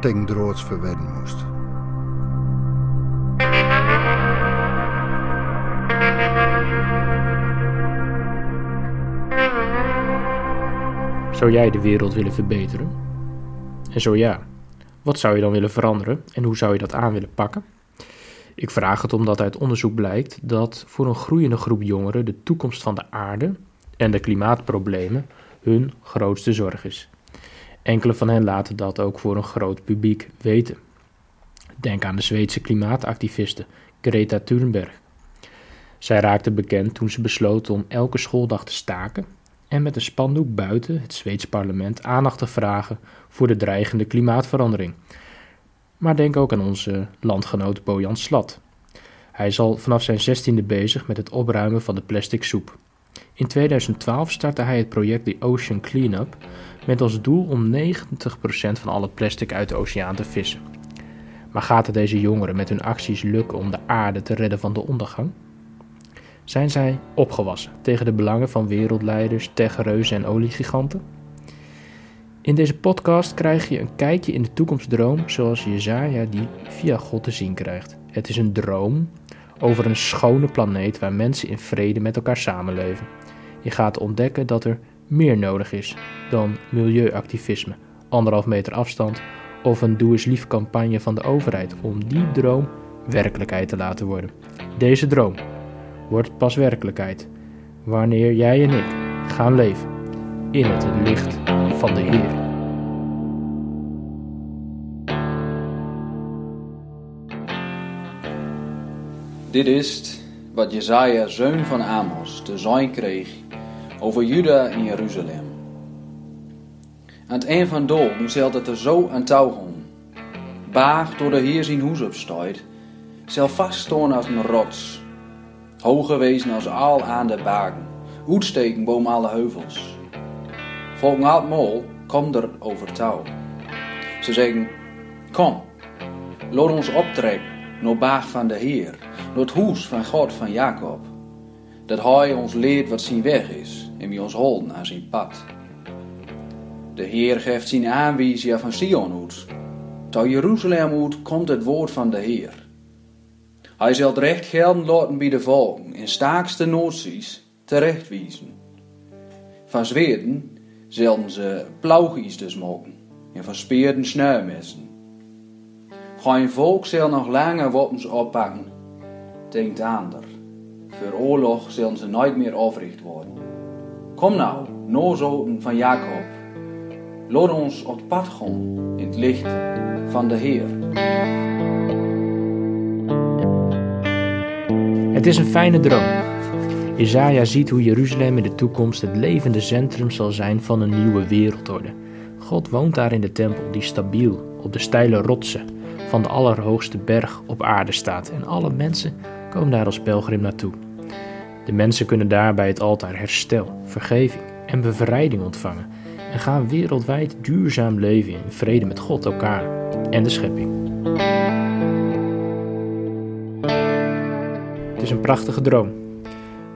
verwedden moest. Zou jij de wereld willen verbeteren? En zo ja, wat zou je dan willen veranderen en hoe zou je dat aan willen pakken? Ik vraag het omdat uit onderzoek blijkt dat voor een groeiende groep jongeren de toekomst van de aarde en de klimaatproblemen hun grootste zorg is. Enkele van hen laten dat ook voor een groot publiek weten. Denk aan de Zweedse klimaatactiviste Greta Thunberg. Zij raakte bekend toen ze besloot om elke schooldag te staken en met een spandoek buiten het Zweedse parlement aandacht te vragen voor de dreigende klimaatverandering. Maar denk ook aan onze landgenoot Bojan Slat. Hij is al vanaf zijn zestiende bezig met het opruimen van de plastic soep. In 2012 startte hij het project The Ocean Cleanup met als doel om 90% van alle plastic uit de oceaan te vissen. Maar gaat het deze jongeren met hun acties lukken om de aarde te redden van de ondergang? Zijn zij opgewassen tegen de belangen van wereldleiders, techreuzen en oliegiganten? In deze podcast krijg je een kijkje in de toekomstdroom zoals Jezaja die via God te zien krijgt. Het is een droom over een schone planeet waar mensen in vrede met elkaar samenleven. Je gaat ontdekken dat er meer nodig is dan milieuactivisme, anderhalf meter afstand of een doe eens lief campagne van de overheid om die droom werkelijkheid te laten worden. Deze droom wordt pas werkelijkheid wanneer jij en ik gaan leven in het licht van de Heer. Dit is wat Jezaja, zoon van Amos, te zijn kreeg over Juda en Jeruzalem. Aan het eind van doden zelt het er zo aan touw. Baag door de Heer zijn hoes opstuit, zal vaststaan als een rots. Hoger wezen als al aan de bagen, uitsteken boven alle heuvels. Volgens het mol komt er over touw. Ze zeggen, kom, laat ons optrekken naar baag van de Heer, naar het hoes van God van Jacob. Dat hij ons leert wat zijn weg is en wie ons holden naar zijn pad. De Heer geeft zijn aanwijzingen van Sion uit. Tot Jeruzalem uit komt het woord van de Heer. Hij zal recht gelden laten bij de volken in staakste noties terechtwijzen. Van Zweden zullen ze plauwgies dus mogen en van speerden snuimessen. Geen volk zal nog langer wapens oppakken, denkt ander. Voor oorlog zullen ze nooit meer africht worden. Kom nou, nozoten van Jacob. Laat ons op pad gaan in het licht van de Heer. Het is een fijne droom. Jezaja ziet hoe Jeruzalem in de toekomst het levende centrum zal zijn van een nieuwe wereldorde. God woont daar in de tempel die stabiel op de steile rotsen van de allerhoogste berg op aarde staat en alle mensen komen daar als pelgrim naartoe. De mensen kunnen daar bij het altaar herstel, vergeving en bevrijding ontvangen en gaan wereldwijd duurzaam leven in vrede met God, elkaar en de schepping. Het is een prachtige droom,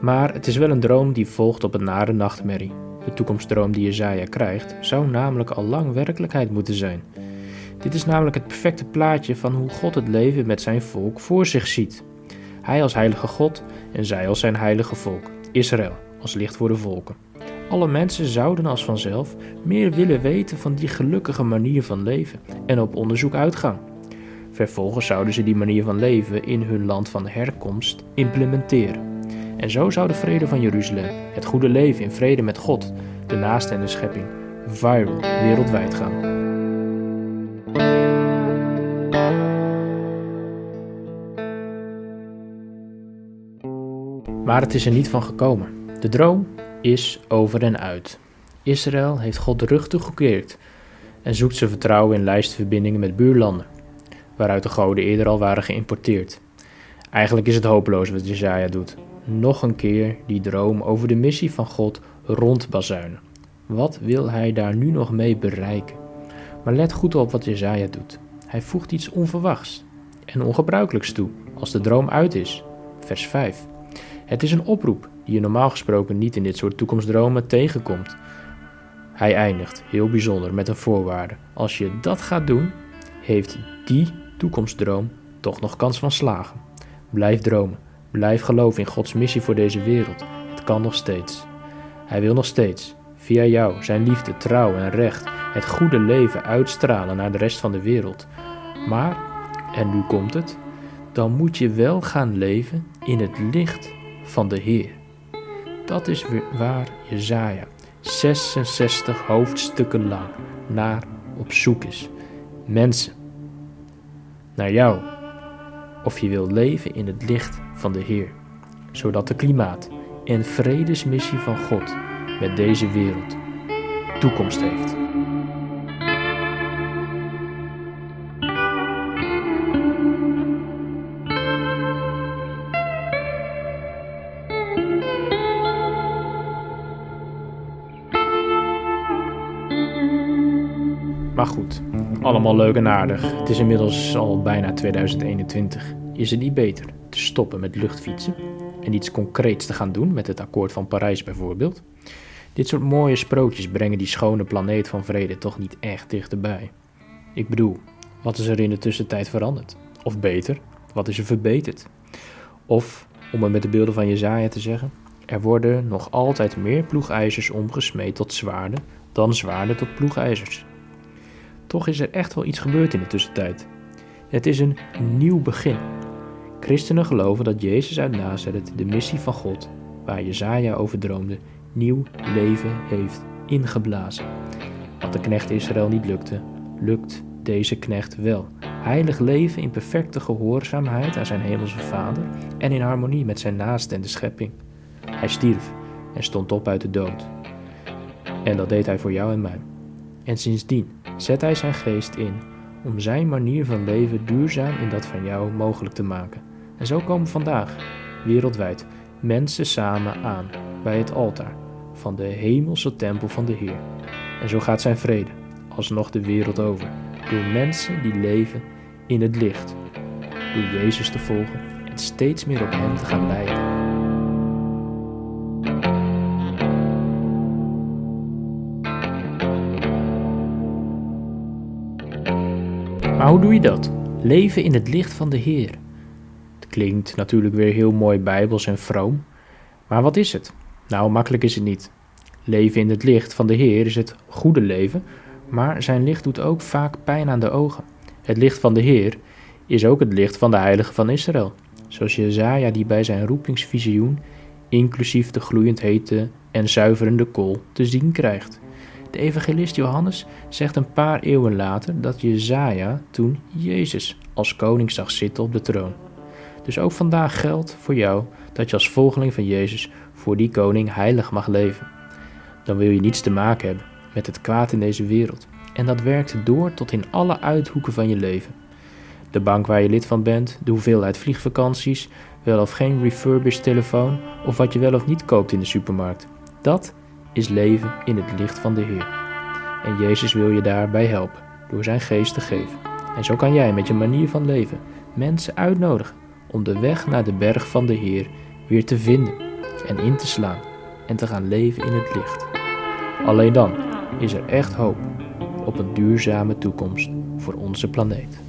maar het is wel een droom die volgt op een nare nachtmerrie. De toekomstdroom die Jezaja krijgt, zou namelijk al lang werkelijkheid moeten zijn. Dit is namelijk het perfecte plaatje van hoe God het leven met zijn volk voor zich ziet. Hij als heilige God en zij als zijn heilige volk, Israël als licht voor de volken. Alle mensen zouden als vanzelf meer willen weten van die gelukkige manier van leven en op onderzoek uitgaan. Vervolgens zouden ze die manier van leven in hun land van herkomst implementeren. En zo zou de vrede van Jeruzalem, het goede leven in vrede met God, de naaste en de schepping, viral wereldwijd gaan. Maar het is er niet van gekomen. De droom is over en uit. Israël heeft God de rug toegekeerd en zoekt zijn vertrouwen in lijstverbindingen met buurlanden. waaruit de goden eerder al waren geïmporteerd. Eigenlijk is het hopeloos wat Jezaja doet. Nog een keer die droom over de missie van God rondbazuinen. Wat wil hij daar nu nog mee bereiken? Maar let goed op wat Jezaja doet. Hij voegt iets onverwachts en ongebruikelijks toe als de droom uit is. Vers 5. Het is een oproep die je normaal gesproken niet in dit soort toekomstdromen tegenkomt. Hij eindigt, heel bijzonder, met een voorwaarde. Als je dat gaat doen, heeft die toekomstdroom toch nog kans van slagen. Blijf dromen, blijf geloven in Gods missie voor deze wereld. Het kan nog steeds. Hij wil nog steeds, via jou, zijn liefde, trouw en recht, het goede leven uitstralen naar de rest van de wereld. Maar, en nu komt het, dan moet je wel gaan leven in het licht van de Heer. Dat is waar Jezaja 66 hoofdstukken lang naar op zoek is. Mensen, naar jou, of je wilt leven in het licht van de Heer, zodat de klimaat- en vredesmissie van God met deze wereld toekomst heeft. Maar goed, allemaal leuk en aardig. Het is inmiddels al bijna 2021. Is het niet beter te stoppen met luchtfietsen en iets concreets te gaan doen met het akkoord van Parijs bijvoorbeeld? Dit soort mooie sprookjes brengen die schone planeet van vrede toch niet echt dichterbij. Ik bedoel, wat is er in de tussentijd veranderd? Of beter, wat is er verbeterd? Of, om het met de beelden van Jezaja te zeggen, er worden nog altijd meer ploegijzers omgesmeed tot zwaarden dan zwaarden tot ploegijzers. Toch is er echt wel iets gebeurd in de tussentijd. Het is een nieuw begin. Christenen geloven dat Jezus uit Nazareth de missie van God, waar Jezaja over droomde, nieuw leven heeft ingeblazen. Wat de knecht Israël niet lukte, lukt deze knecht wel. Heilig leven in perfecte gehoorzaamheid aan zijn hemelse Vader en in harmonie met zijn naaste en de schepping. Hij stierf en stond op uit de dood. En dat deed hij voor jou en mij. En sindsdien zet hij zijn geest in om zijn manier van leven duurzaam in dat van jou mogelijk te maken. En zo komen vandaag, wereldwijd, mensen samen aan bij het altaar van de hemelse tempel van de Heer. En zo gaat zijn vrede alsnog de wereld over, door mensen die leven in het licht, door Jezus te volgen en steeds meer op Hem te gaan lijken. Hoe doe je dat? Leven in het licht van de Heer. Het klinkt natuurlijk weer heel mooi bijbels en vroom. Maar wat is het? Nou, makkelijk is het niet. Leven in het licht van de Heer is het goede leven, maar zijn licht doet ook vaak pijn aan de ogen. Het licht van de Heer is ook het licht van de Heilige van Israël, zoals Jezaja die bij zijn roepingsvisioen, inclusief de gloeiend hete en zuiverende kool, te zien krijgt. De evangelist Johannes zegt een paar eeuwen later dat Jezaja toen Jezus als koning zag zitten op de troon. Dus ook vandaag geldt voor jou dat je als volgeling van Jezus voor die koning heilig mag leven. Dan wil je niets te maken hebben met het kwaad in deze wereld. En dat werkt door tot in alle uithoeken van je leven. De bank waar je lid van bent, de hoeveelheid vliegvakanties, wel of geen refurbished telefoon of wat je wel of niet koopt in de supermarkt. Dat is leven in het licht van de Heer. En Jezus wil je daarbij helpen door zijn geest te geven. En zo kan jij met je manier van leven mensen uitnodigen om de weg naar de berg van de Heer weer te vinden en in te slaan en te gaan leven in het licht. Alleen dan is er echt hoop op een duurzame toekomst voor onze planeet.